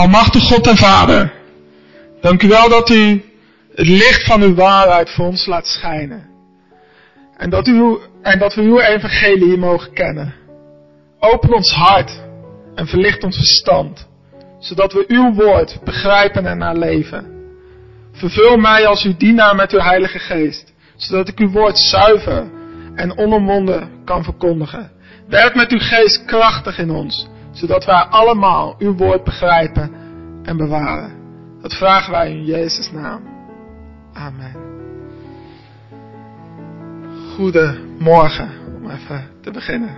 Almachtig God en Vader, dank u wel dat u het licht van uw waarheid voor ons laat schijnen. En dat, u, en dat we uw evangelie hier mogen kennen. Open ons hart en verlicht ons verstand, zodat we uw woord begrijpen en naleven. Vervul mij als uw dienaar met uw heilige geest, zodat ik uw woord zuiver en onomwonden kan verkondigen. Werk met uw geest krachtig in ons, zodat wij allemaal uw woord begrijpen en bewaren. Dat vragen wij in Jezus' naam. Amen. Goedemorgen, om even te beginnen.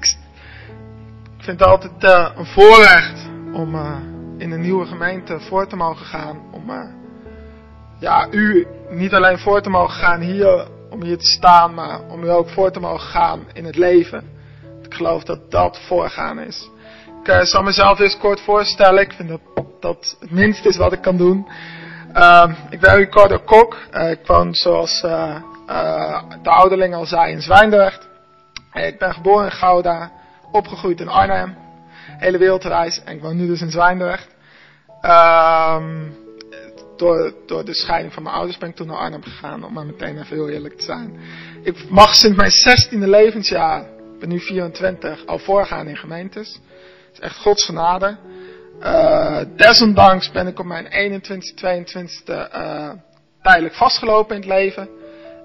ik vind het altijd uh, een voorrecht om uh, in een nieuwe gemeente voor te mogen gaan. Om uh, ja, u niet alleen voor te mogen gaan hier, om hier te staan, maar om u ook voor te mogen gaan in het leven. Ik geloof dat dat voorgaan is. Ik zal mezelf eens kort voorstellen. Ik vind dat dat het minste is wat ik kan doen. Uh, ik ben Ricardo Kok. Uh, ik woon zoals uh, de ouderling al zei in Zwijndrecht. ik ben geboren in Gouda. Opgegroeid in Arnhem. Hele wereldreis. En ik woon nu dus in Zwijndrecht. Ehm, door, door de scheiding van mijn ouders ben ik toen naar Arnhem gegaan. Om maar meteen even heel eerlijk te zijn. Ik mag sinds mijn 16e levensjaar ben nu 24, al voorgaan in gemeentes. Het is echt Gods genade. Uh, desondanks ben ik op mijn 21, 22 uh, tijdelijk vastgelopen in het leven.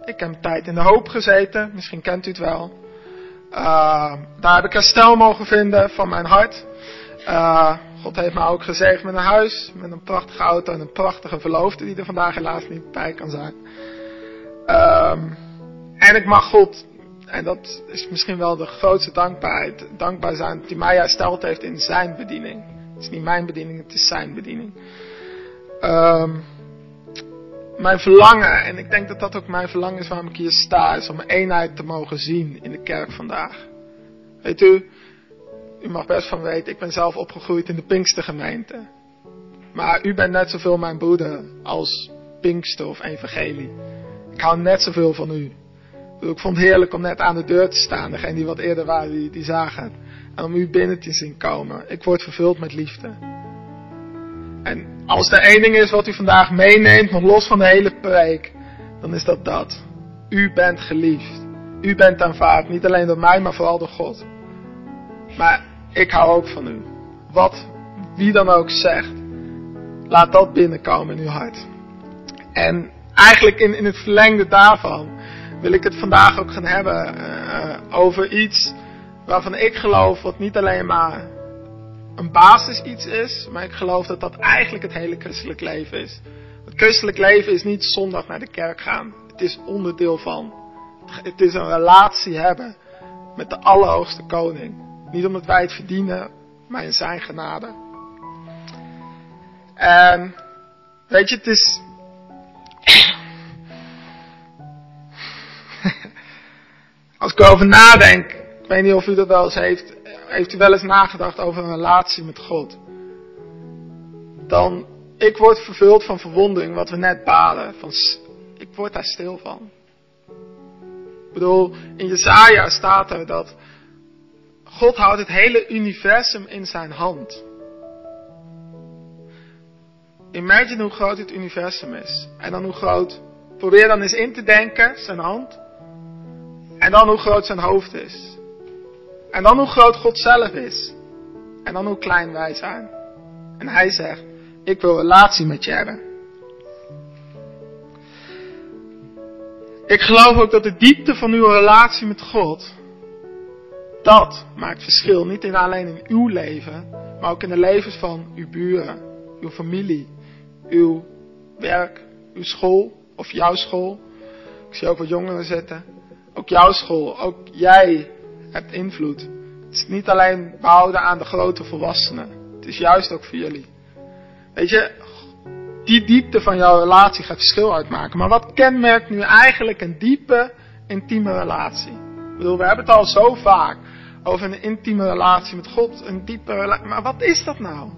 Ik heb een tijd in de hoop gezeten, misschien kent u het wel. Uh, daar heb ik herstel mogen vinden van mijn hart. Uh, God heeft mij ook gezegend met een huis, met een prachtige auto en een prachtige verloofde die er vandaag helaas niet bij kan zijn. Um, en ik mag God en dat is misschien wel de grootste dankbaarheid. Dankbaar zijn die mij hersteld heeft in zijn bediening. Het is niet mijn bediening, het is zijn bediening. Um, mijn verlangen, en ik denk dat dat ook mijn verlangen is waarom ik hier sta, is om eenheid te mogen zien in de kerk vandaag. Weet u, u mag best van weten, ik ben zelf opgegroeid in de Pinkstergemeente. Maar u bent net zoveel mijn broeder als Pinkster of Evangelie. Ik hou net zoveel van u. Ik vond het heerlijk om net aan de deur te staan. Degene die wat eerder waren, die, die zagen En om u binnen te zien komen. Ik word vervuld met liefde. En als er één ding is wat u vandaag meeneemt, nog los van de hele preek, dan is dat dat. U bent geliefd. U bent aanvaard. Niet alleen door mij, maar vooral door God. Maar ik hou ook van u. Wat, wie dan ook zegt, laat dat binnenkomen in uw hart. En eigenlijk in, in het verlengde daarvan wil ik het vandaag ook gaan hebben uh, over iets waarvan ik geloof wat niet alleen maar een basis iets is, maar ik geloof dat dat eigenlijk het hele christelijk leven is. Het christelijk leven is niet zondag naar de kerk gaan. Het is onderdeel van. Het is een relatie hebben met de Allerhoogste Koning. Niet omdat wij het verdienen, maar in zijn genade. En weet je, het is Als ik erover nadenk, ik weet niet of u dat wel eens heeft, heeft u wel eens nagedacht over een relatie met God? Dan ik word vervuld van verwondering, wat we net baden. Van, ik word daar stil van. Ik bedoel, in Jezaja staat er dat God houdt het hele universum in zijn hand. Imagine hoe groot het universum is. En dan hoe groot, probeer dan eens in te denken, zijn hand. En dan hoe groot zijn hoofd is. En dan hoe groot God zelf is. En dan hoe klein wij zijn. En hij zegt, ik wil relatie met je hebben. Ik geloof ook dat de diepte van uw relatie met God, dat maakt verschil. Niet in alleen in uw leven, maar ook in de levens van uw buren, uw familie, uw werk, uw school of jouw school. Ik zie ook wat jongeren zitten. Ook jouw school, ook jij hebt invloed. Het is niet alleen behouden aan de grote volwassenen. Het is juist ook voor jullie. Weet je, die diepte van jouw relatie gaat verschil uitmaken. Maar wat kenmerkt nu eigenlijk een diepe, intieme relatie? Ik bedoel, we hebben het al zo vaak over een intieme relatie met God. Een diepe relatie. Maar wat is dat nou?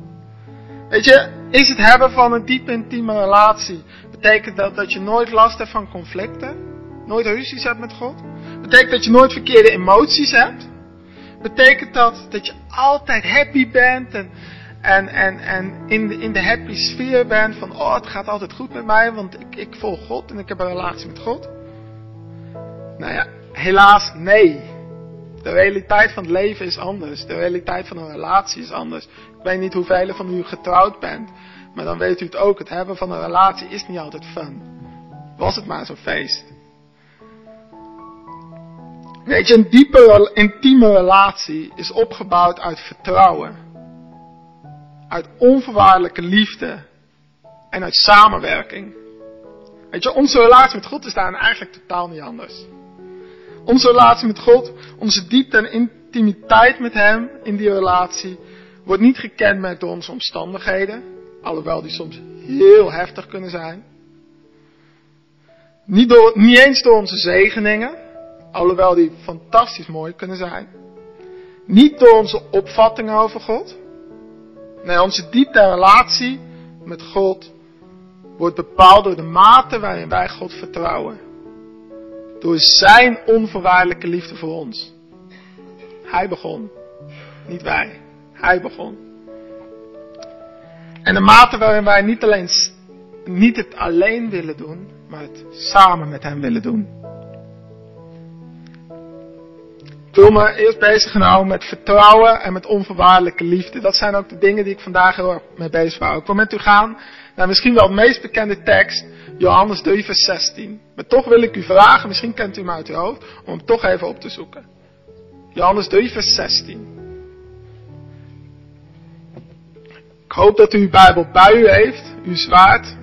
Weet je, is het hebben van een diepe, intieme relatie, betekent dat dat je nooit last hebt van conflicten? Nooit ruzies hebt met God? Betekent dat je nooit verkeerde emoties hebt? Betekent dat dat je altijd happy bent en en, en, en in, de, in de happy sfeer bent van, oh het gaat altijd goed met mij, want ik, ik volg God en ik heb een relatie met God. Nou ja, helaas nee. De realiteit van het leven is anders. De realiteit van een relatie is anders. Ik weet niet hoeveel van u getrouwd bent. Maar dan weet u het ook. Het hebben van een relatie is niet altijd fun. Was het maar zo'n feest. Weet je, een diepe, intieme relatie is opgebouwd uit vertrouwen uit onvoorwaardelijke liefde en uit samenwerking. Weet je, onze relatie met God is daar eigenlijk totaal niet anders. Onze relatie met God, onze diepte en intimiteit met Hem in die relatie, wordt niet gekenmerkt door onze omstandigheden, alhoewel die soms heel heftig kunnen zijn. Niet, door, niet eens door onze zegeningen, alhoewel die fantastisch mooi kunnen zijn. Niet door onze opvattingen over God, Nee, onze diepte relatie met God wordt bepaald door de mate waarin wij God vertrouwen. Door zijn onvoorwaardelijke liefde voor ons. Hij begon. Niet wij. Hij begon. En de mate waarin wij niet, alleen, niet het alleen willen doen, maar het samen met hem willen doen. Wil me eerst bezig gaan houden met vertrouwen en met onvoorwaardelijke liefde. Dat zijn ook de dingen die ik vandaag heel erg mee bezig wil. Ik wil met u gaan naar misschien wel het meest bekende tekst, Johannes 3 vers 16. Maar toch wil ik u vragen, misschien kent u hem uit uw hoofd, om hem toch even op te zoeken. Johannes 3 vers 16. Ik hoop dat u uw Bijbel bij u heeft, uw zwaard.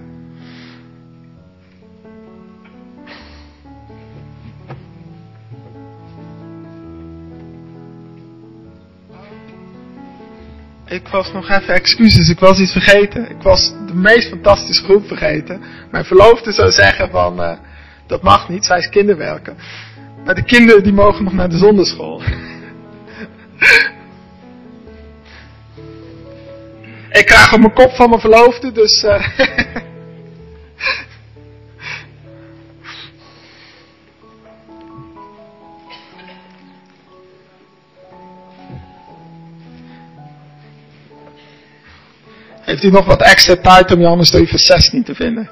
Ik was nog even excuses, ik was iets vergeten. Ik was de meest fantastische groep vergeten. Mijn verloofde zou zeggen van, uh, dat mag niet, zij is kinderwerken. Maar de kinderen die mogen nog naar de zonderschool. ik krijg op mijn kop van mijn verloofde, dus... Uh, Heeft u nog wat extra tijd om Johannes 3 vers 16 te vinden?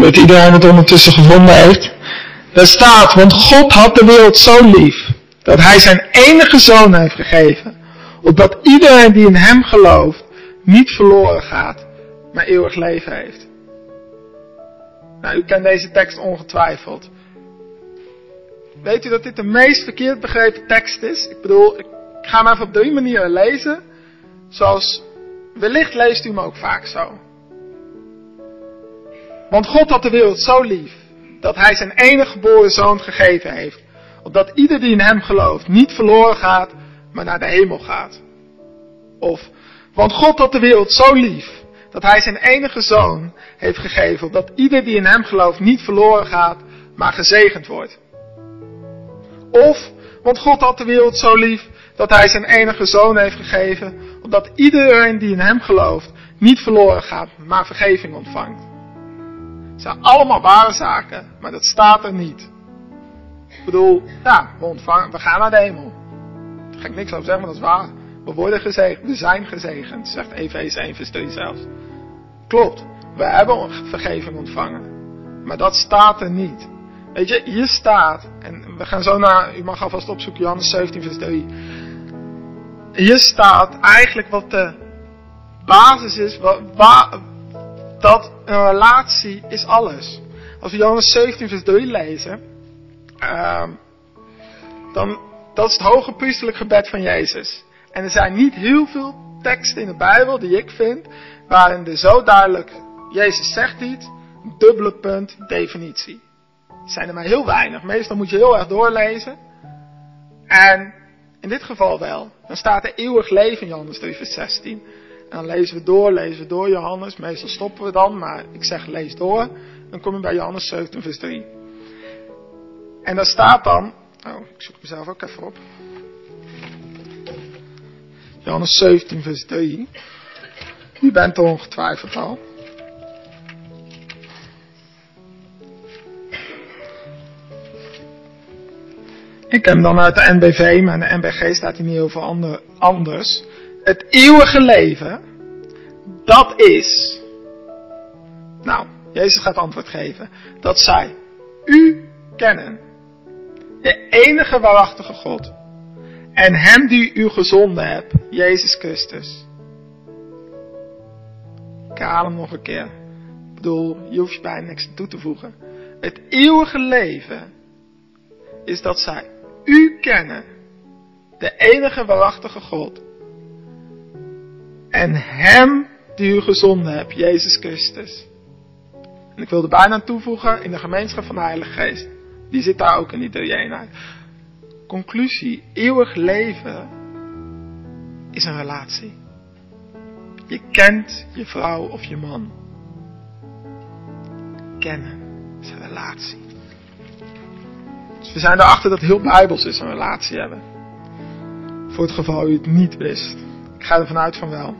dat iedereen het ondertussen gevonden heeft. Daar staat, want God had de wereld zo lief, dat hij zijn enige zoon heeft gegeven. Opdat iedereen die in hem gelooft niet verloren gaat, maar eeuwig leven heeft. Nou, u kent deze tekst ongetwijfeld. Weet u dat dit de meest verkeerd begrepen tekst is? Ik bedoel, ik ga hem even op drie manieren lezen. Zoals, wellicht leest u hem ook vaak zo. Want God had de wereld zo lief, dat hij zijn enige geboren zoon gegeven heeft opdat ieder die in hem gelooft niet verloren gaat, maar naar de hemel gaat. Of, want God had de wereld zo lief, dat hij zijn enige zoon heeft gegeven, opdat ieder die in hem gelooft niet verloren gaat, maar gezegend wordt. Of, want God had de wereld zo lief, dat hij zijn enige zoon heeft gegeven, opdat iedereen die in hem gelooft niet verloren gaat, maar vergeving ontvangt. Het zijn allemaal ware zaken, maar dat staat er niet. Ik bedoel, ja, we, ontvangen, we gaan naar de hemel. Daar ga ik niks over zeggen, maar dat is waar. We worden gezegend, we zijn gezegend, zegt Efeze 1 vers 3 zelfs. Klopt, we hebben vergeving ontvangen. Maar dat staat er niet. Weet je, hier staat, en we gaan zo naar, u mag alvast opzoeken, Johannes 17 vers 3. Hier staat eigenlijk wat de basis is, wat, dat een relatie is alles. Als we Johannes 17 vers 3 lezen, uh, dan, dat is het hoge priesterlijk gebed van Jezus. En er zijn niet heel veel teksten in de Bijbel die ik vind, waarin er zo duidelijk, Jezus zegt iets, dubbele punt, definitie. Er zijn er maar heel weinig. Meestal moet je heel erg doorlezen. En in dit geval wel. Dan staat er eeuwig leven in Johannes 3 vers 16. En dan lezen we door, lezen we door Johannes. Meestal stoppen we dan, maar ik zeg lees door. Dan kom je bij Johannes 17 vers 3. En daar staat dan, oh, ik zoek mezelf ook even op. Johannes 17 vers 3. U bent er ongetwijfeld al. Ik heb hem dan uit de NBV, maar in de NBG staat hij niet heel veel anders. Het eeuwige leven, dat is. Nou, Jezus gaat antwoord geven. Dat zij u kennen. De enige waarachtige God. En hem die u gezonden hebt, Jezus Christus. Ik haal hem nog een keer. Ik bedoel, je hoeft je bijna niks toe te voegen. Het eeuwige leven is dat zij u kennen. De enige waarachtige God. En Hem die u gezonden hebt, Jezus Christus. En ik wil er bijna toevoegen in de gemeenschap van de Heilige Geest. Die zit daar ook in die drie Conclusie, eeuwig leven is een relatie. Je kent je vrouw of je man. Kennen is een relatie. Dus we zijn erachter dat heel bijbels is een relatie hebben. Voor het geval u het niet wist. Ik ga ervan uit van wel.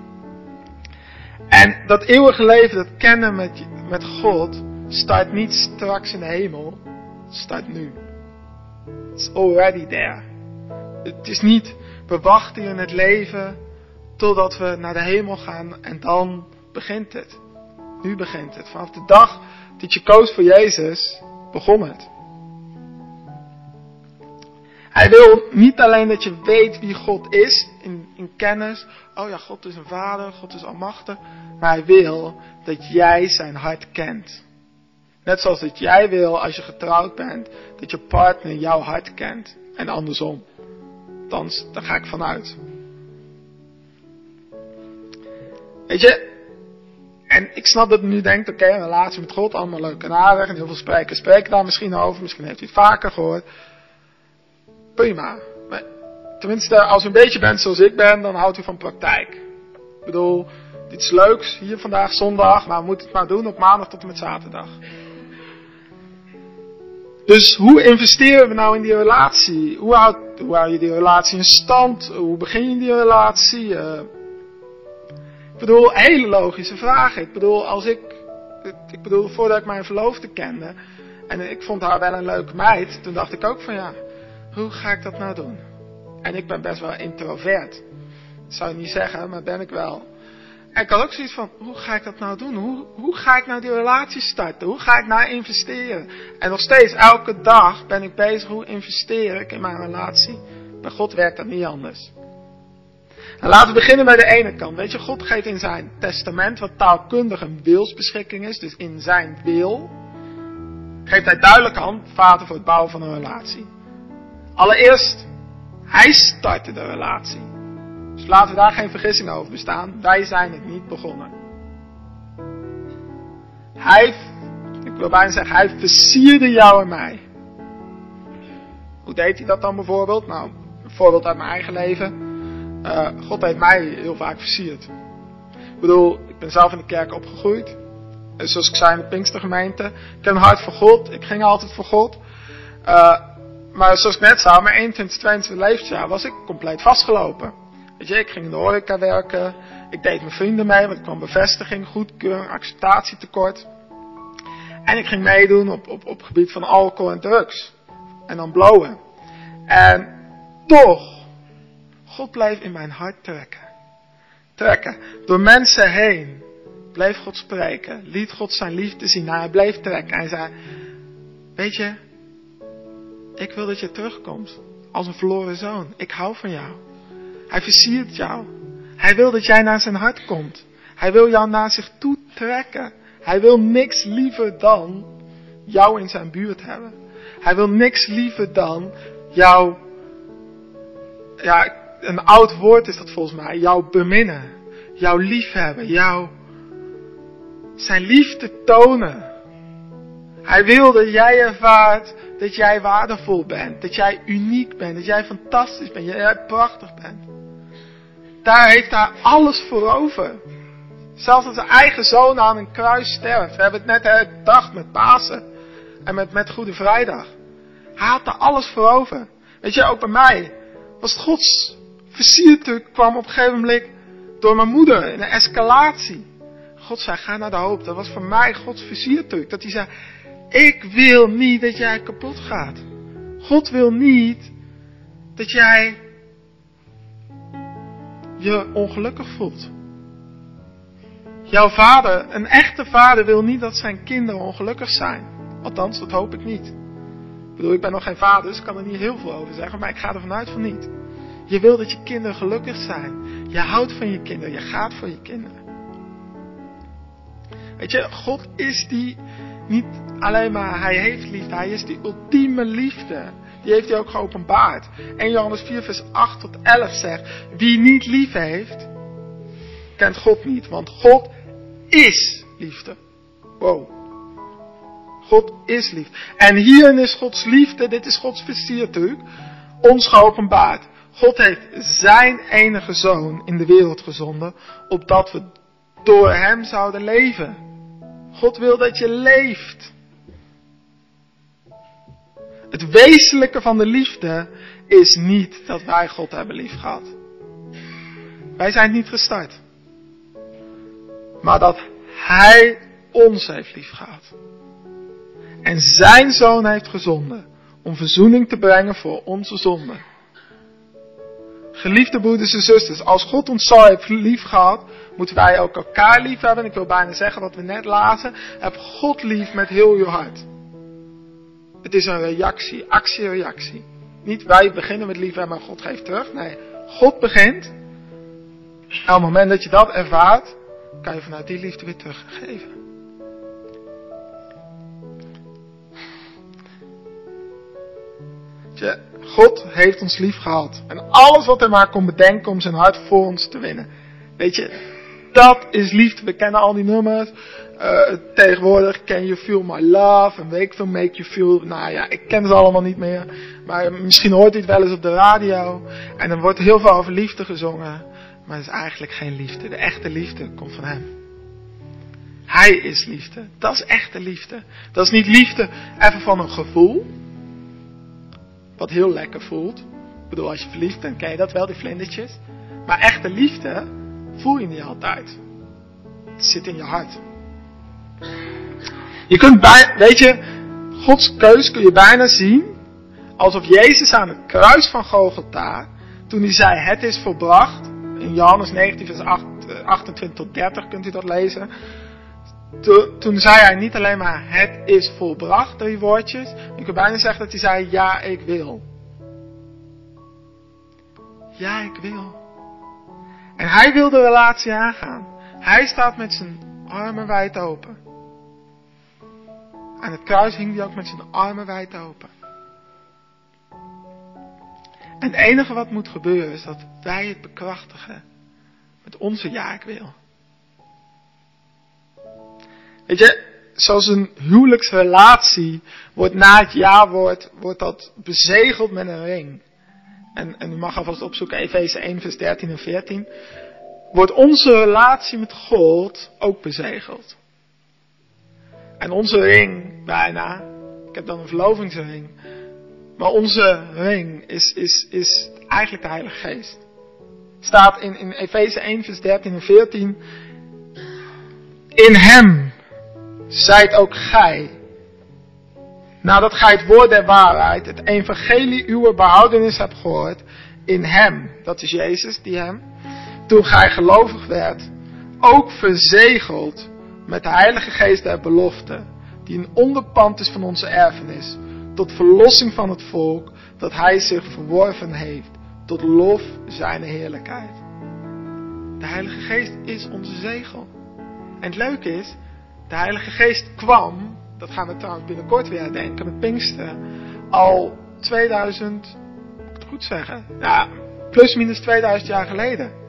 En dat eeuwige leven, dat kennen met, met God, start niet straks in de hemel. Het start nu. It's already there. Het is niet, we wachten in het leven totdat we naar de hemel gaan en dan begint het. Nu begint het. Vanaf de dag dat je koos voor Jezus, begon het. Hij wil niet alleen dat je weet wie God is in, in kennis. Oh ja, God is een vader, God is almachtig. Maar hij wil dat jij zijn hart kent. Net zoals dat jij wil als je getrouwd bent, dat je partner jouw hart kent. En andersom. Dan, daar ga ik vanuit. Weet je, en ik snap dat u nu denkt, oké, een relatie met God, allemaal leuk en aardig. En heel veel sprekers spreken daar misschien over. Misschien heeft u het vaker gehoord. Prima. Maar, tenminste, als u een beetje bent zoals ik ben, dan houdt u van praktijk. Ik bedoel, dit is leuks, hier vandaag zondag, maar we moeten het maar doen op maandag tot en met zaterdag. Dus hoe investeren we nou in die relatie? Hoe houd, hou je die relatie in stand? Hoe begin je die relatie? Uh, ik bedoel, hele logische vragen. Ik bedoel, als ik, ik bedoel, voordat ik mijn verloofde kende, en ik vond haar wel een leuke meid, toen dacht ik ook van ja, hoe ga ik dat nou doen? En ik ben best wel introvert. Dat zou je niet zeggen, maar ben ik wel. Ik had ook zoiets van, hoe ga ik dat nou doen? Hoe, hoe ga ik nou die relatie starten? Hoe ga ik nou investeren? En nog steeds, elke dag ben ik bezig, hoe investeer ik in mijn relatie? Bij God werkt dat niet anders. En laten we beginnen bij de ene kant. Weet je, God geeft in zijn testament, wat taalkundig een wilsbeschikking is, dus in zijn wil, geeft hij duidelijk aan, vader voor het bouwen van een relatie. Allereerst, hij startte de relatie. Dus laten we daar geen vergissing over bestaan. Wij zijn het niet begonnen. Hij, ik wil bijna zeggen, hij versierde jou en mij. Hoe deed hij dat dan bijvoorbeeld? Nou, een voorbeeld uit mijn eigen leven. Uh, God heeft mij heel vaak versierd. Ik bedoel, ik ben zelf in de kerk opgegroeid. En zoals ik zei in de Pinkstergemeente. Ik heb een hart voor God. Ik ging altijd voor God. Uh, maar zoals ik net zei, mijn 21, 22 levensjaar was ik compleet vastgelopen. Weet je, ik ging in de horeca werken. Ik deed mijn vrienden mee, want ik kwam bevestiging, goedkeuring, acceptatietekort. En ik ging meedoen op, op, op het gebied van alcohol en drugs. En dan blowen. En toch, God bleef in mijn hart trekken. Trekken. Door mensen heen bleef God spreken. Liet God zijn liefde zien. Hij bleef trekken. Hij zei, weet je, ik wil dat je terugkomt. Als een verloren zoon. Ik hou van jou. Hij versiert jou. Hij wil dat jij naar zijn hart komt. Hij wil jou naar zich toe trekken. Hij wil niks liever dan jou in zijn buurt hebben. Hij wil niks liever dan jou, ja, een oud woord is dat volgens mij, jou beminnen. Jou liefhebben, jou zijn liefde tonen. Hij wil dat jij ervaart dat jij waardevol bent, dat jij uniek bent, dat jij fantastisch bent, dat jij prachtig bent. Daar heeft hij alles voor over. Zelfs als zijn eigen zoon aan een kruis sterft. We hebben het net herdacht met Pasen. En met, met Goede Vrijdag. Hij had daar alles voor over. Weet je, ook bij mij. Was het Gods versiertuk kwam op een gegeven moment door mijn moeder in een escalatie. God zei, ga naar de hoop. Dat was voor mij Gods versiertuk. Dat hij zei, ik wil niet dat jij kapot gaat. God wil niet dat jij je ongelukkig voelt. Jouw vader, een echte vader, wil niet dat zijn kinderen ongelukkig zijn. Althans, dat hoop ik niet. Ik bedoel, ik ben nog geen vader, dus ik kan er niet heel veel over zeggen, maar ik ga ervan uit van niet. Je wil dat je kinderen gelukkig zijn. Je houdt van je kinderen, je gaat voor je kinderen. Weet je, God is die niet alleen maar, hij heeft liefde, hij is die ultieme liefde. Die heeft hij ook geopenbaard. En Johannes 4 vers 8 tot 11 zegt, wie niet lief heeft, kent God niet, want God is liefde. Wow. God is liefde. En hierin is Gods liefde, dit is Gods versiertuig, ons geopenbaard. God heeft zijn enige zoon in de wereld gezonden, opdat we door hem zouden leven. God wil dat je leeft. Het wezenlijke van de liefde is niet dat wij God hebben lief gehad. Wij zijn niet gestart. Maar dat Hij ons heeft lief gehad. En zijn zoon heeft gezonden om verzoening te brengen voor onze zonden. Geliefde broeders en zusters, als God ons zo heeft lief gehad, moeten wij ook elkaar lief hebben. Ik wil bijna zeggen wat we net lazen. Heb God lief met heel je hart. Het is een reactie, actie-reactie. Niet wij beginnen met lief hebben, maar God geeft terug. Nee, God begint. En op het moment dat je dat ervaart, kan je vanuit die liefde weer teruggeven. God heeft ons lief gehad. En alles wat hij maar kon bedenken om zijn hart voor ons te winnen. Weet je, dat is liefde. We kennen al die nummers. Uh, tegenwoordig Can You Feel My Love en veel Make You Feel. Nou ja, ik ken ze allemaal niet meer. Maar misschien hoort het wel eens op de radio. En er wordt heel veel over liefde gezongen. Maar het is eigenlijk geen liefde. De echte liefde komt van hem. Hij is liefde. Dat is echte liefde. Dat is niet liefde even van een gevoel. Wat heel lekker voelt. Ik bedoel, als je verliefd bent, ken je dat wel, die vlindertjes. Maar echte liefde voel je niet altijd. Het zit in je hart. Je kunt bij, weet je, Gods keus kun je bijna zien alsof Jezus aan het kruis van Golgotha, toen hij zei het is volbracht, in Johannes 19 vers 28 eh, tot 30 kunt u dat lezen. Toen zei hij niet alleen maar het is volbracht, drie woordjes. Je kunt bijna zeggen dat hij zei ja ik wil. Ja ik wil. En hij wil de relatie aangaan. Hij staat met zijn armen wijd open. Aan het kruis hing hij ook met zijn armen wijd open. En het enige wat moet gebeuren is dat wij het bekrachtigen met onze ja ik wil. Weet je, zoals een huwelijksrelatie wordt na het ja-woord, wordt dat bezegeld met een ring. en, en u mag alvast opzoeken, Efeze 1, vers 13 en 14, wordt onze relatie met God ook bezegeld. En onze ring, bijna, ik heb dan een verlovingsring, maar onze ring is, is, is eigenlijk de Heilige Geest. Staat in, in Efeze 1, vers 13 en 14, in hem zijt ook gij, nadat gij het woord der waarheid, het evangelie uw behoudenis hebt gehoord, in hem, dat is Jezus, die hem, toen gij gelovig werd, ook verzegeld met de Heilige Geest der belofte, die een onderpand is van onze erfenis, tot verlossing van het volk dat hij zich verworven heeft, tot lof zijn heerlijkheid. De Heilige Geest is onze zegel. En het leuke is, de Heilige Geest kwam, dat gaan we trouwens binnenkort weer denken met Pinksteren, al 2000, moet ik het goed zeggen, ja, plus minus 2000 jaar geleden.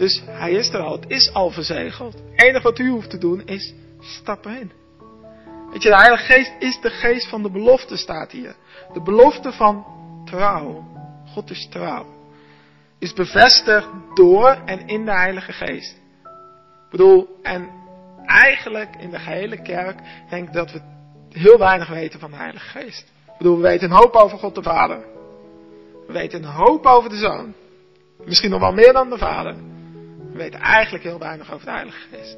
Dus hij is er al, het is al verzegeld. Het enige wat u hoeft te doen is stappen in. Weet je, de Heilige Geest is de geest van de belofte, staat hier. De belofte van trouw. God is trouw. Is bevestigd door en in de Heilige Geest. Ik bedoel, en eigenlijk in de gehele kerk denk ik dat we heel weinig weten van de Heilige Geest. Ik bedoel, we weten een hoop over God de Vader. We weten een hoop over de Zoon. Misschien nog wel meer dan de Vader. We weten eigenlijk heel weinig over de Heilige Geest.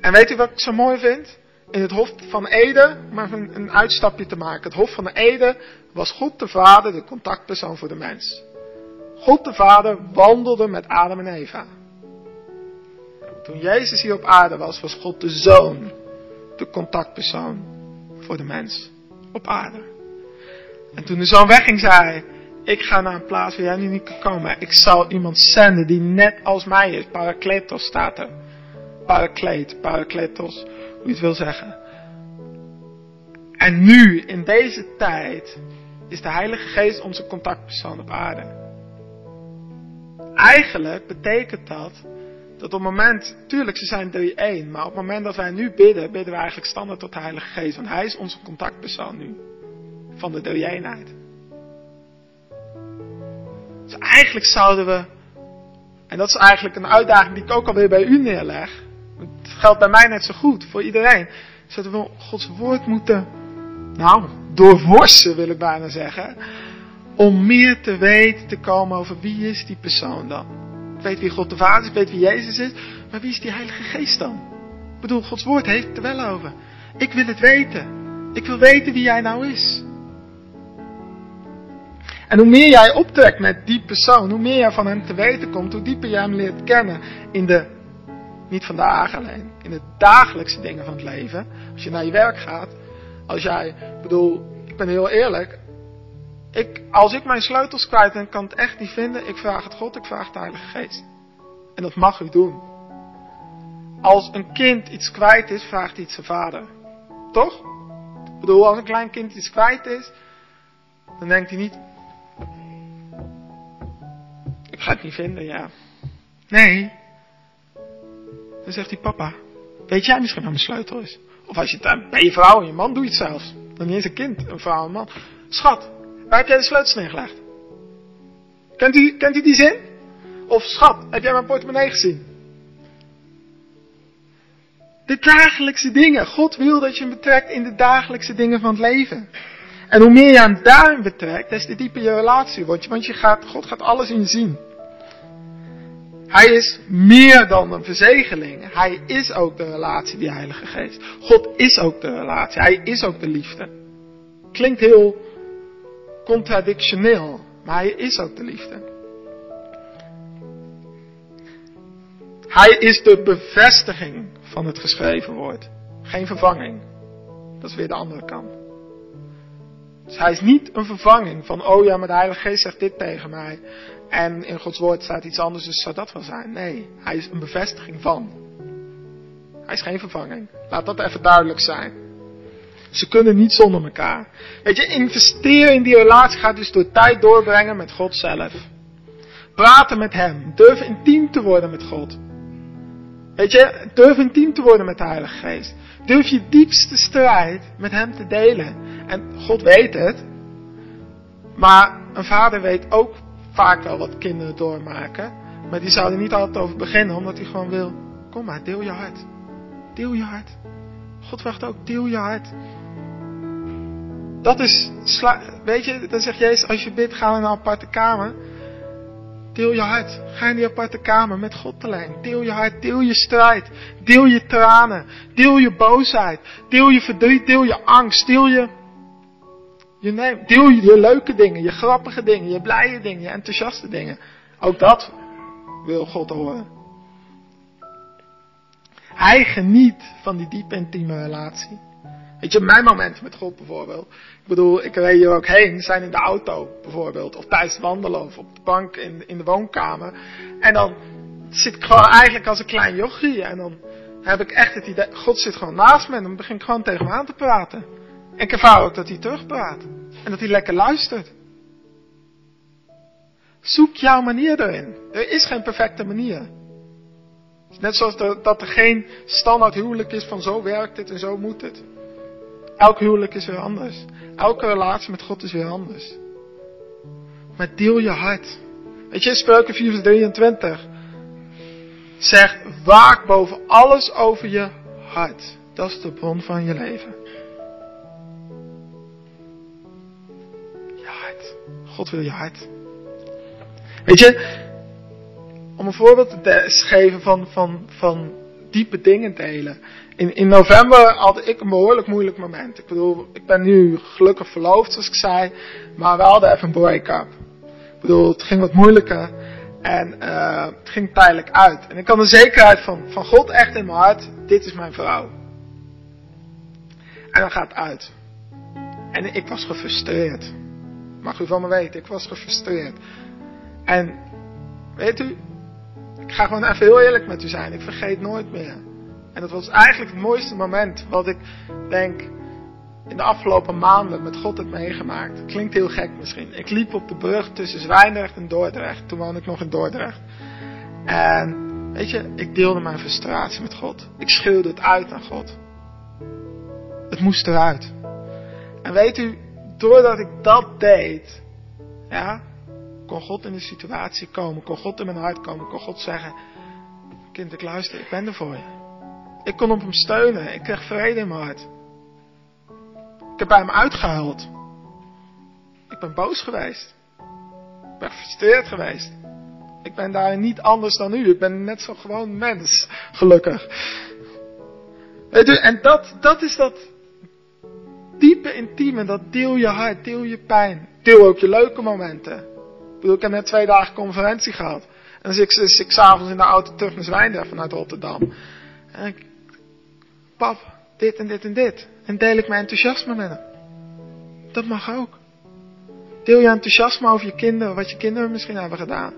En weet u wat ik zo mooi vind? In het Hof van Ede, even een uitstapje te maken. Het Hof van Ede was God de Vader de contactpersoon voor de mens. God de Vader wandelde met Adam en Eva. Toen Jezus hier op aarde was, was God de Zoon de contactpersoon voor de mens op aarde. En toen de Zoon wegging, zei hij, ik ga naar een plaats waar jij nu niet kan komen. Ik zal iemand zenden die net als mij is. Parakletos staat er. Parakleet, parakletos, hoe je het wil zeggen. En nu, in deze tijd, is de Heilige Geest onze contactpersoon op aarde. Eigenlijk betekent dat dat op het moment, tuurlijk ze zijn drie één, maar op het moment dat wij nu bidden, bidden we eigenlijk standaard tot de Heilige Geest. Want Hij is onze contactpersoon nu. Van de drie eenheid. Dus eigenlijk zouden we, en dat is eigenlijk een uitdaging die ik ook alweer bij u neerleg. Het geldt bij mij net zo goed, voor iedereen. Zouden we Gods woord moeten, nou, doorworsen wil ik bijna zeggen. Om meer te weten te komen over wie is die persoon dan. Ik weet wie God de Vader is, ik weet wie Jezus is, maar wie is die Heilige Geest dan? Ik bedoel, Gods woord heeft het er wel over. Ik wil het weten. Ik wil weten wie jij nou is. En hoe meer jij optrekt met die persoon, hoe meer jij van hem te weten komt, hoe dieper jij hem leert kennen in de, niet vandaag alleen, in de dagelijkse dingen van het leven. Als je naar je werk gaat, als jij, bedoel, ik ben heel eerlijk, ik, als ik mijn sleutels kwijt ben, kan het echt niet vinden, ik vraag het God, ik vraag de Heilige Geest. En dat mag u doen. Als een kind iets kwijt is, vraagt hij het zijn vader. Toch? Ik bedoel, als een klein kind iets kwijt is, dan denkt hij niet, ik ga het niet vinden, ja. Nee. Dan zegt hij, papa, weet jij misschien waar mijn sleutel is? Of als je het bij je vrouw en je man doe je het zelfs. Dan niet eens een kind, een vrouw en een man. Schat, waar heb jij de sleutels neergelegd? Kent u, kent u die zin? Of schat, heb jij mijn portemonnee gezien? De dagelijkse dingen. God wil dat je hem betrekt in de dagelijkse dingen van het leven. En hoe meer je hem daarin betrekt, des te dieper je relatie wordt. Want je gaat, God gaat alles in zien. Hij is meer dan een verzegeling. Hij is ook de relatie, die Heilige Geest. God is ook de relatie. Hij is ook de liefde. Klinkt heel contradictioneel, maar hij is ook de liefde. Hij is de bevestiging van het geschreven woord. Geen vervanging. Dat is weer de andere kant. Dus hij is niet een vervanging van, oh ja, maar de Heilige Geest zegt dit tegen mij. En in Gods woord staat iets anders, dus zou dat wel zijn. Nee, hij is een bevestiging van. Hij is geen vervanging. Laat dat even duidelijk zijn. Ze kunnen niet zonder elkaar. Weet je, investeren in die relatie gaat dus door tijd doorbrengen met God zelf. Praten met Hem. Durf intiem te worden met God. Weet je, durf intiem te worden met de Heilige Geest. Durf je diepste strijd met Hem te delen. En God weet het. Maar een vader weet ook vaak wel wat kinderen doormaken. Maar die zou er niet altijd over beginnen, omdat hij gewoon wil. Kom maar, deel je hart. Deel je hart. God wacht ook, deel je hart. Dat is, weet je, dan zegt Jezus, als je bidt, ga naar een aparte kamer. Deel je hart. Ga in die aparte kamer met God alleen. Deel je hart, deel je strijd. Deel je tranen. Deel je boosheid. Deel je verdriet, deel je angst. Deel je, je neemt, deel je leuke dingen, je grappige dingen, je blije dingen, je enthousiaste dingen. Ook dat wil God horen. Hij geniet van die diep intieme relatie. Weet je, mijn momenten met God bijvoorbeeld. Ik bedoel, ik reed hier ook heen, zijn in de auto bijvoorbeeld. Of tijdens wandelen of op de bank in, in de woonkamer. En dan zit ik gewoon eigenlijk als een klein jochie. En dan heb ik echt het idee, God zit gewoon naast me. En dan begin ik gewoon tegen me aan te praten. En ik ervaar ook dat hij terugpraat. En dat hij lekker luistert. Zoek jouw manier erin. Er is geen perfecte manier. Net zoals dat er geen standaard huwelijk is van zo werkt het en zo moet het. Elk huwelijk is weer anders. Elke relatie met God is weer anders. Maar deel je hart. Weet je, Spreuken 4 vers 23 zegt, waak boven alles over je hart. Dat is de bron van je leven. Je hart. God wil je hart. Weet je, om een voorbeeld te geven van, van, van diepe dingen delen. In, in november had ik een behoorlijk moeilijk moment. Ik bedoel, ik ben nu gelukkig verloofd, zoals ik zei. Maar we hadden even een break-up. Ik bedoel, het ging wat moeilijker. En uh, het ging tijdelijk uit. En ik had de zekerheid van, van God echt in mijn hart. Dit is mijn vrouw. En dan gaat het uit. En ik was gefrustreerd. Mag u van me weten, ik was gefrustreerd. En weet u, ik ga gewoon even heel eerlijk met u zijn. Ik vergeet nooit meer. En dat was eigenlijk het mooiste moment wat ik denk in de afgelopen maanden met God heb meegemaakt. Klinkt heel gek misschien. Ik liep op de brug tussen Zwijndrecht en Dordrecht. Toen woonde ik nog in Dordrecht. En weet je, ik deelde mijn frustratie met God. Ik schreeuwde het uit aan God. Het moest eruit. En weet u, doordat ik dat deed, ja, kon God in de situatie komen, kon God in mijn hart komen, kon God zeggen, kind, ik luister, ik ben er voor je. Ik kon op hem steunen, ik kreeg vrede in mijn hart. Ik heb bij hem uitgehuild. Ik ben boos geweest. Ik ben gefrustreerd geweest. Ik ben daar niet anders dan u. Ik ben net zo gewoon mens, gelukkig. En dat, dat is dat diepe intieme, dat deel je hart, deel je pijn. Deel ook je leuke momenten. Ik bedoel, ik heb net twee dagen conferentie gehad. En dan zit ik, ik s'avonds in de auto terug naar Zwijndrecht vanuit Rotterdam. En ik, pap, dit en dit en dit. En deel ik mijn enthousiasme met hem. Dat mag ook. Deel je enthousiasme over je kinderen, wat je kinderen misschien hebben gedaan.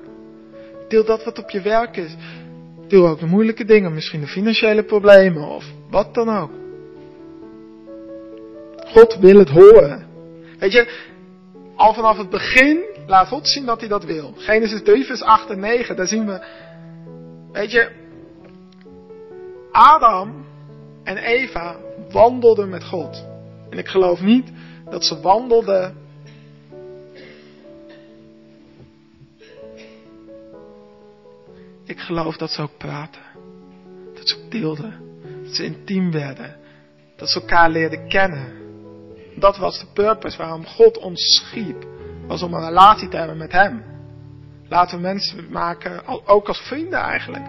Deel dat wat op je werk is. Deel ook de moeilijke dingen, misschien de financiële problemen of wat dan ook. God wil het horen. Weet je, al vanaf het begin Laat God zien dat hij dat wil. Genesis 3 vers 8 en 9, daar zien we, weet je, Adam en Eva wandelden met God. En ik geloof niet dat ze wandelden Ik geloof dat ze ook praten. Dat ze ook deelden. Dat ze intiem werden. Dat ze elkaar leerden kennen. Dat was de purpose waarom God ons schiep was om een relatie te hebben met Hem. Laten we mensen maken, ook als vrienden eigenlijk.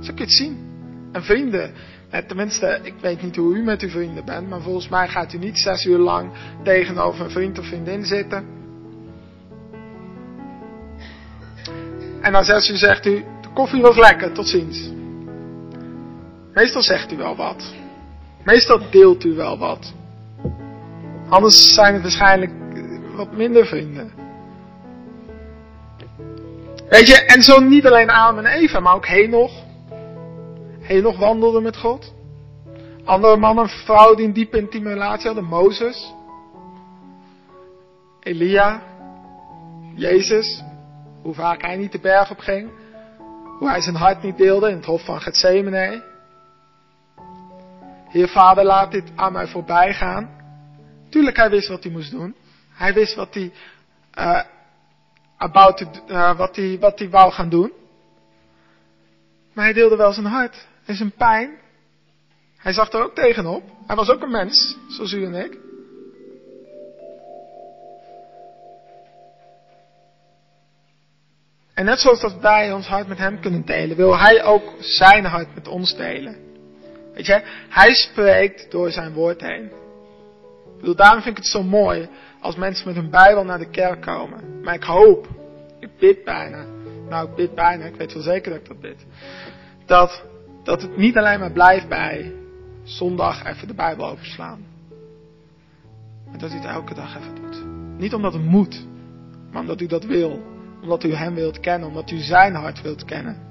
Zo kun je het zien. En vrienden, tenminste, ik weet niet hoe u met uw vrienden bent, maar volgens mij gaat u niet zes uur lang tegenover een vriend of vriendin zitten. En na zes uur zegt u, de koffie was lekker, tot ziens. Meestal zegt u wel wat. Meestal deelt u wel wat. Anders zijn het waarschijnlijk wat minder vrienden. Weet je, en zo niet alleen Adam en Eva, maar ook Henoch. Henoch wandelde met God. Andere mannen en vrouwen die een diepe intieme relatie hadden. Mozes. Elia. Jezus. Hoe vaak hij niet de berg op ging. Hoe hij zijn hart niet deelde in het hof van Gethsemane. Heer Vader, laat dit aan mij voorbij gaan. Tuurlijk, hij wist wat hij moest doen. Hij wist wat hij, uh, about uh, wat hij, wat hij wou gaan doen. Maar hij deelde wel zijn hart en zijn pijn. Hij zag er ook tegenop. Hij was ook een mens, zoals u en ik. En net zoals dat wij ons hart met hem kunnen delen, wil hij ook zijn hart met ons delen. Weet je, hij spreekt door zijn woord heen. Ik bedoel, daarom vind ik het zo mooi als mensen met hun Bijbel naar de kerk komen. Maar ik hoop, ik bid bijna, nou ik bid bijna, ik weet wel zeker dat ik dat bid. Dat, dat het niet alleen maar blijft bij zondag even de Bijbel openslaan. Maar dat u het elke dag even doet. Niet omdat het moet, maar omdat u dat wil. Omdat u Hem wilt kennen, omdat u Zijn hart wilt kennen.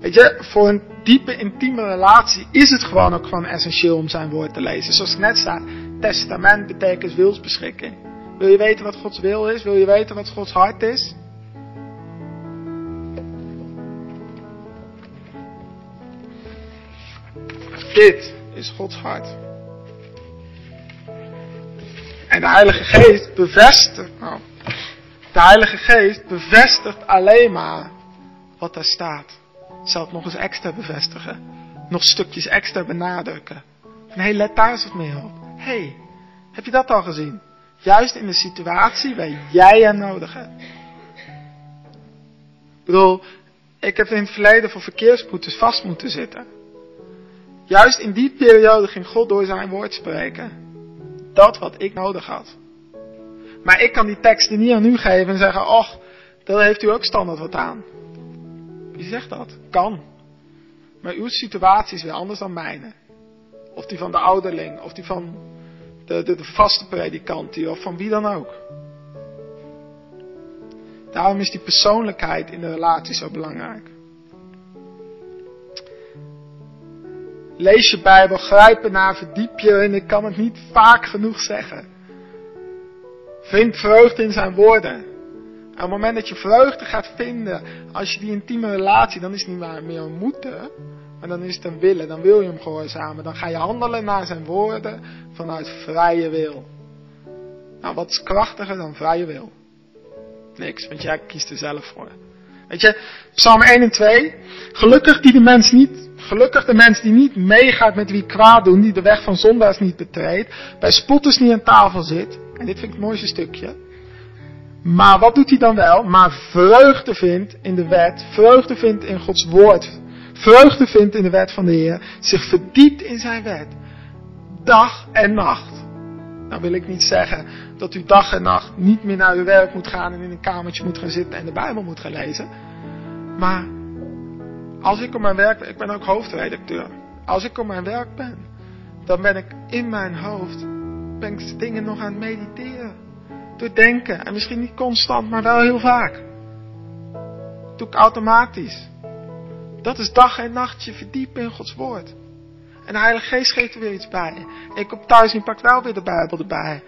Weet je, voor een diepe intieme relatie is het gewoon ook gewoon essentieel om zijn woord te lezen. Zoals het net staat, testament betekent wilsbeschikking. Wil je weten wat Gods wil is? Wil je weten wat Gods hart is? Dit is Gods hart. En de Heilige Geest bevestigt, nou, de Heilige Geest bevestigt alleen maar wat daar staat. Zal het nog eens extra bevestigen. Nog stukjes extra benadrukken. Van hé, hey, let daar eens wat meer op. Hé, hey, heb je dat al gezien? Juist in de situatie waar jij hem nodig hebt. Ik bedoel, ik heb in het verleden voor verkeersboetes vast moeten zitten. Juist in die periode ging God door zijn woord spreken. Dat wat ik nodig had. Maar ik kan die teksten niet aan u geven en zeggen, och, daar heeft u ook standaard wat aan. Wie zegt dat? Kan. Maar uw situatie is weer anders dan mijne. Of die van de ouderling, of die van de, de, de vaste predikant, of van wie dan ook. Daarom is die persoonlijkheid in de relatie zo belangrijk. Lees je Bijbel, grijp ernaar, verdiep je en ik kan het niet vaak genoeg zeggen. Vind vreugde in zijn woorden. En op het moment dat je vreugde gaat vinden, als je die intieme relatie, dan is het niet meer een moeten, maar dan is het een willen. Dan wil je hem gehoorzamen. Dan ga je handelen naar zijn woorden vanuit vrije wil. Nou, wat is krachtiger dan vrije wil? Niks, want jij kiest er zelf voor. Weet je, Psalm 1 en 2. Gelukkig die de mens niet Gelukkig de mens die niet meegaat met wie kwaad doen, die de weg van zondaars niet betreedt, bij spotters niet aan tafel zit. En dit vind ik het mooiste stukje. Maar wat doet hij dan wel? Maar vreugde vindt in de wet, vreugde vindt in Gods woord, vreugde vindt in de wet van de Heer, zich verdiept in zijn wet, dag en nacht. Nou wil ik niet zeggen dat u dag en nacht niet meer naar uw werk moet gaan en in een kamertje moet gaan zitten en de Bijbel moet gaan lezen. Maar als ik op mijn werk ben, ik ben ook hoofdredacteur. Als ik op mijn werk ben, dan ben ik in mijn hoofd, ben ik dingen nog aan het mediteren. Door denken. En misschien niet constant, maar wel heel vaak. Dat doe ik automatisch. Dat is dag en nacht je verdiepen in Gods woord. En de Heilige Geest geeft er weer iets bij. Ik kom thuis en je pakt wel weer de Bijbel erbij.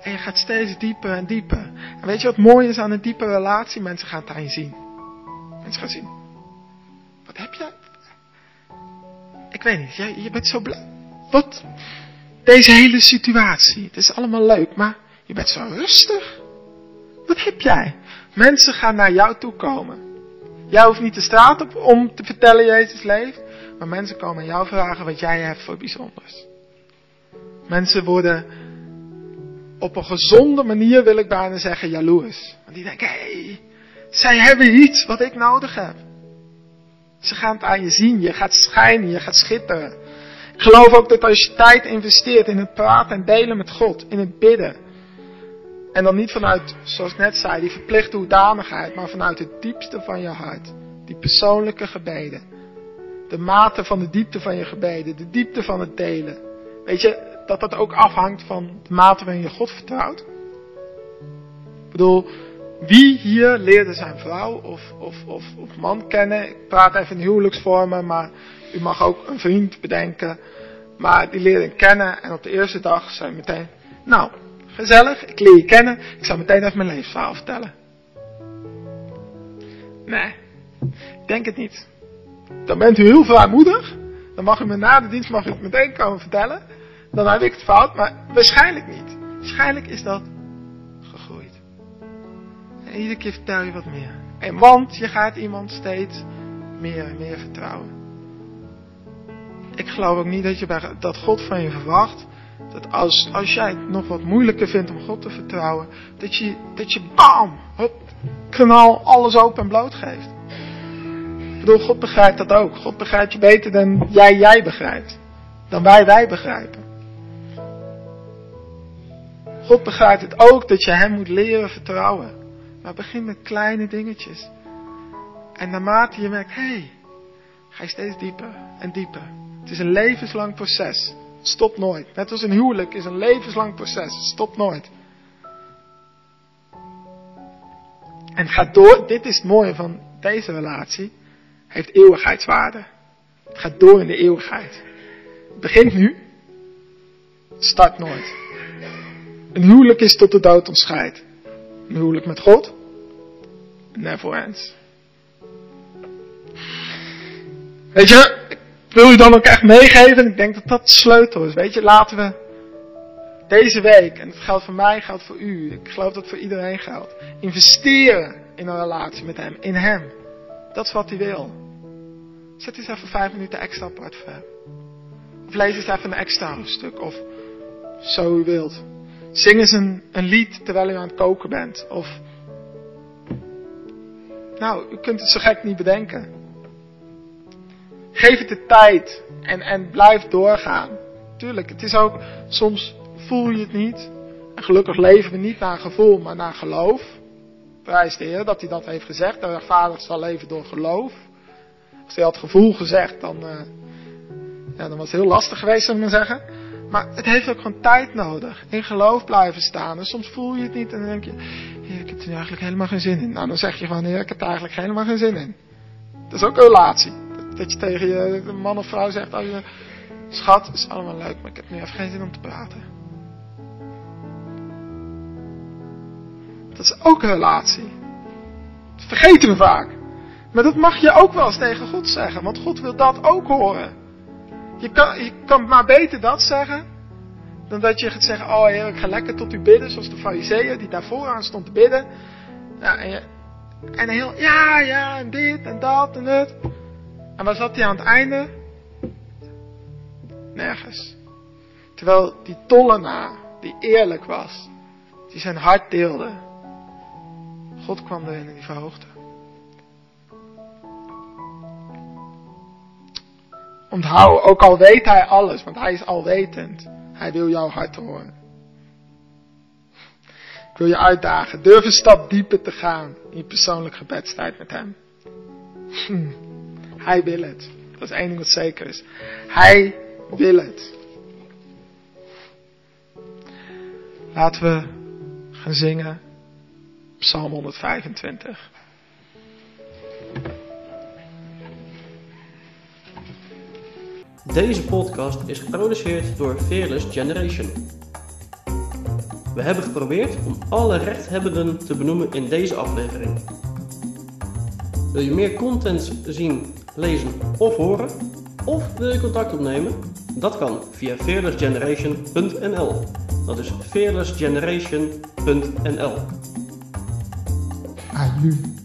En je gaat steeds dieper en dieper. En weet je wat mooi is aan een diepe relatie? Mensen gaan het aan je zien. Mensen gaan zien. Wat heb jij? Ik weet niet, jij, je bent zo blij. Wat? Deze hele situatie, het is allemaal leuk, maar je bent zo rustig. Wat heb jij? Mensen gaan naar jou toe komen. Jij hoeft niet de straat op om te vertellen Jezus leeft, maar mensen komen jou vragen wat jij hebt voor bijzonders. Mensen worden op een gezonde manier, wil ik bijna zeggen, jaloers. Want die denken, hé, hey, zij hebben iets wat ik nodig heb. Ze gaan het aan je zien. Je gaat schijnen, je gaat schitteren. Ik geloof ook dat als je tijd investeert in het praten en delen met God, in het bidden. En dan niet vanuit, zoals ik net zei, die verplichte hoedanigheid, maar vanuit het diepste van je hart. Die persoonlijke gebeden. De mate van de diepte van je gebeden, de diepte van het delen. Weet je, dat dat ook afhangt van de mate waarin je God vertrouwt. Ik bedoel, wie hier leerde zijn vrouw of, of, of, of man kennen? Ik praat even in huwelijksvormen, maar u mag ook een vriend bedenken. Maar die leerde ik kennen en op de eerste dag zei meteen, nou, gezellig, ik leer je kennen, ik zal meteen even mijn levensverhaal vertellen. Nee, ik denk het niet. Dan bent u heel vrijmoedig, dan mag u me na de dienst mag het meteen komen vertellen. dan heb ik het fout, maar waarschijnlijk niet. Waarschijnlijk is dat. En iedere keer vertel je wat meer. En want je gaat iemand steeds meer en meer vertrouwen. Ik geloof ook niet dat, je bij, dat God van je verwacht dat als, als jij het nog wat moeilijker vindt om God te vertrouwen, dat je, dat je bam, het kanaal alles open en bloot geeft. Ik bedoel, God begrijpt dat ook. God begrijpt je beter dan jij jij begrijpt. Dan wij wij begrijpen. God begrijpt het ook dat je Hem moet leren vertrouwen. Maar begin met kleine dingetjes. En naarmate je merkt, hé, hey, ga je steeds dieper en dieper. Het is een levenslang proces. Stop nooit. Net als een huwelijk is een levenslang proces. Stop nooit. En gaat door. Dit is het mooie van deze relatie. Heeft eeuwigheidswaarde. Het gaat door in de eeuwigheid. Het begint nu. Het start nooit. Een huwelijk is tot de dood ontscheidt. Een huwelijk met God. Never ends. Weet je, wil je dan ook echt meegeven. Ik denk dat dat de sleutel is. Weet je, laten we deze week, en het geldt voor mij, geldt voor u. Ik geloof dat het voor iedereen geldt. Investeren in een relatie met hem, in hem. Dat is wat hij wil. Zet eens even vijf minuten extra apart voor hem. Of lees eens even een extra hoofdstuk. Of zo u wilt. Zing eens een, lied terwijl u aan het koken bent. Of. Nou, u kunt het zo gek niet bedenken. Geef het de tijd en, en blijf doorgaan. Tuurlijk, het is ook, soms voel je het niet. En gelukkig leven we niet naar gevoel, maar naar geloof. Prijs de Heer dat hij dat heeft gezegd. De rechtvaardig zal leven door geloof. Als hij had gevoel gezegd, dan, uh, ja, dan was het heel lastig geweest, zou ik maar zeggen. Maar het heeft ook gewoon tijd nodig. In geloof blijven staan. En soms voel je het niet en dan denk je, Heer, ik heb er eigenlijk helemaal geen zin in. Nou, dan zeg je gewoon, Heer, ik heb er eigenlijk helemaal geen zin in. Dat is ook een relatie. Dat je tegen je man of vrouw zegt, oh, je, schat, is allemaal leuk, maar ik heb nu even geen zin om te praten. Dat is ook een relatie. Dat vergeten we vaak. Maar dat mag je ook wel eens tegen God zeggen, want God wil dat ook horen. Je kan, kan maar beter dat zeggen, dan dat je gaat zeggen, oh heer, ik ga lekker tot u bidden, zoals de fariseeën die daar vooraan stond te bidden. Ja, en, en heel, ja, ja, en dit en dat en het. En waar zat hij aan het einde? Nergens. Terwijl die tollenaar, die eerlijk was, die zijn hart deelde, God kwam erin en die verhoogde. Onthoud, ook al weet hij alles, want hij is alwetend, hij wil jouw hart horen. Ik wil je uitdagen, durf een stap dieper te gaan in je persoonlijk gebedstijd met hem. Hm. Hij wil het. Dat is één ding wat zeker is. Hij wil het. Laten we gaan zingen. Psalm 125. Deze podcast is geproduceerd door Fearless Generation. We hebben geprobeerd om alle rechthebbenden te benoemen in deze aflevering. Wil je meer content zien lezen of horen? Of wil je contact opnemen? Dat kan via fearlessgeneration.nl. Dat is fearlessgeneration.nl. Aju.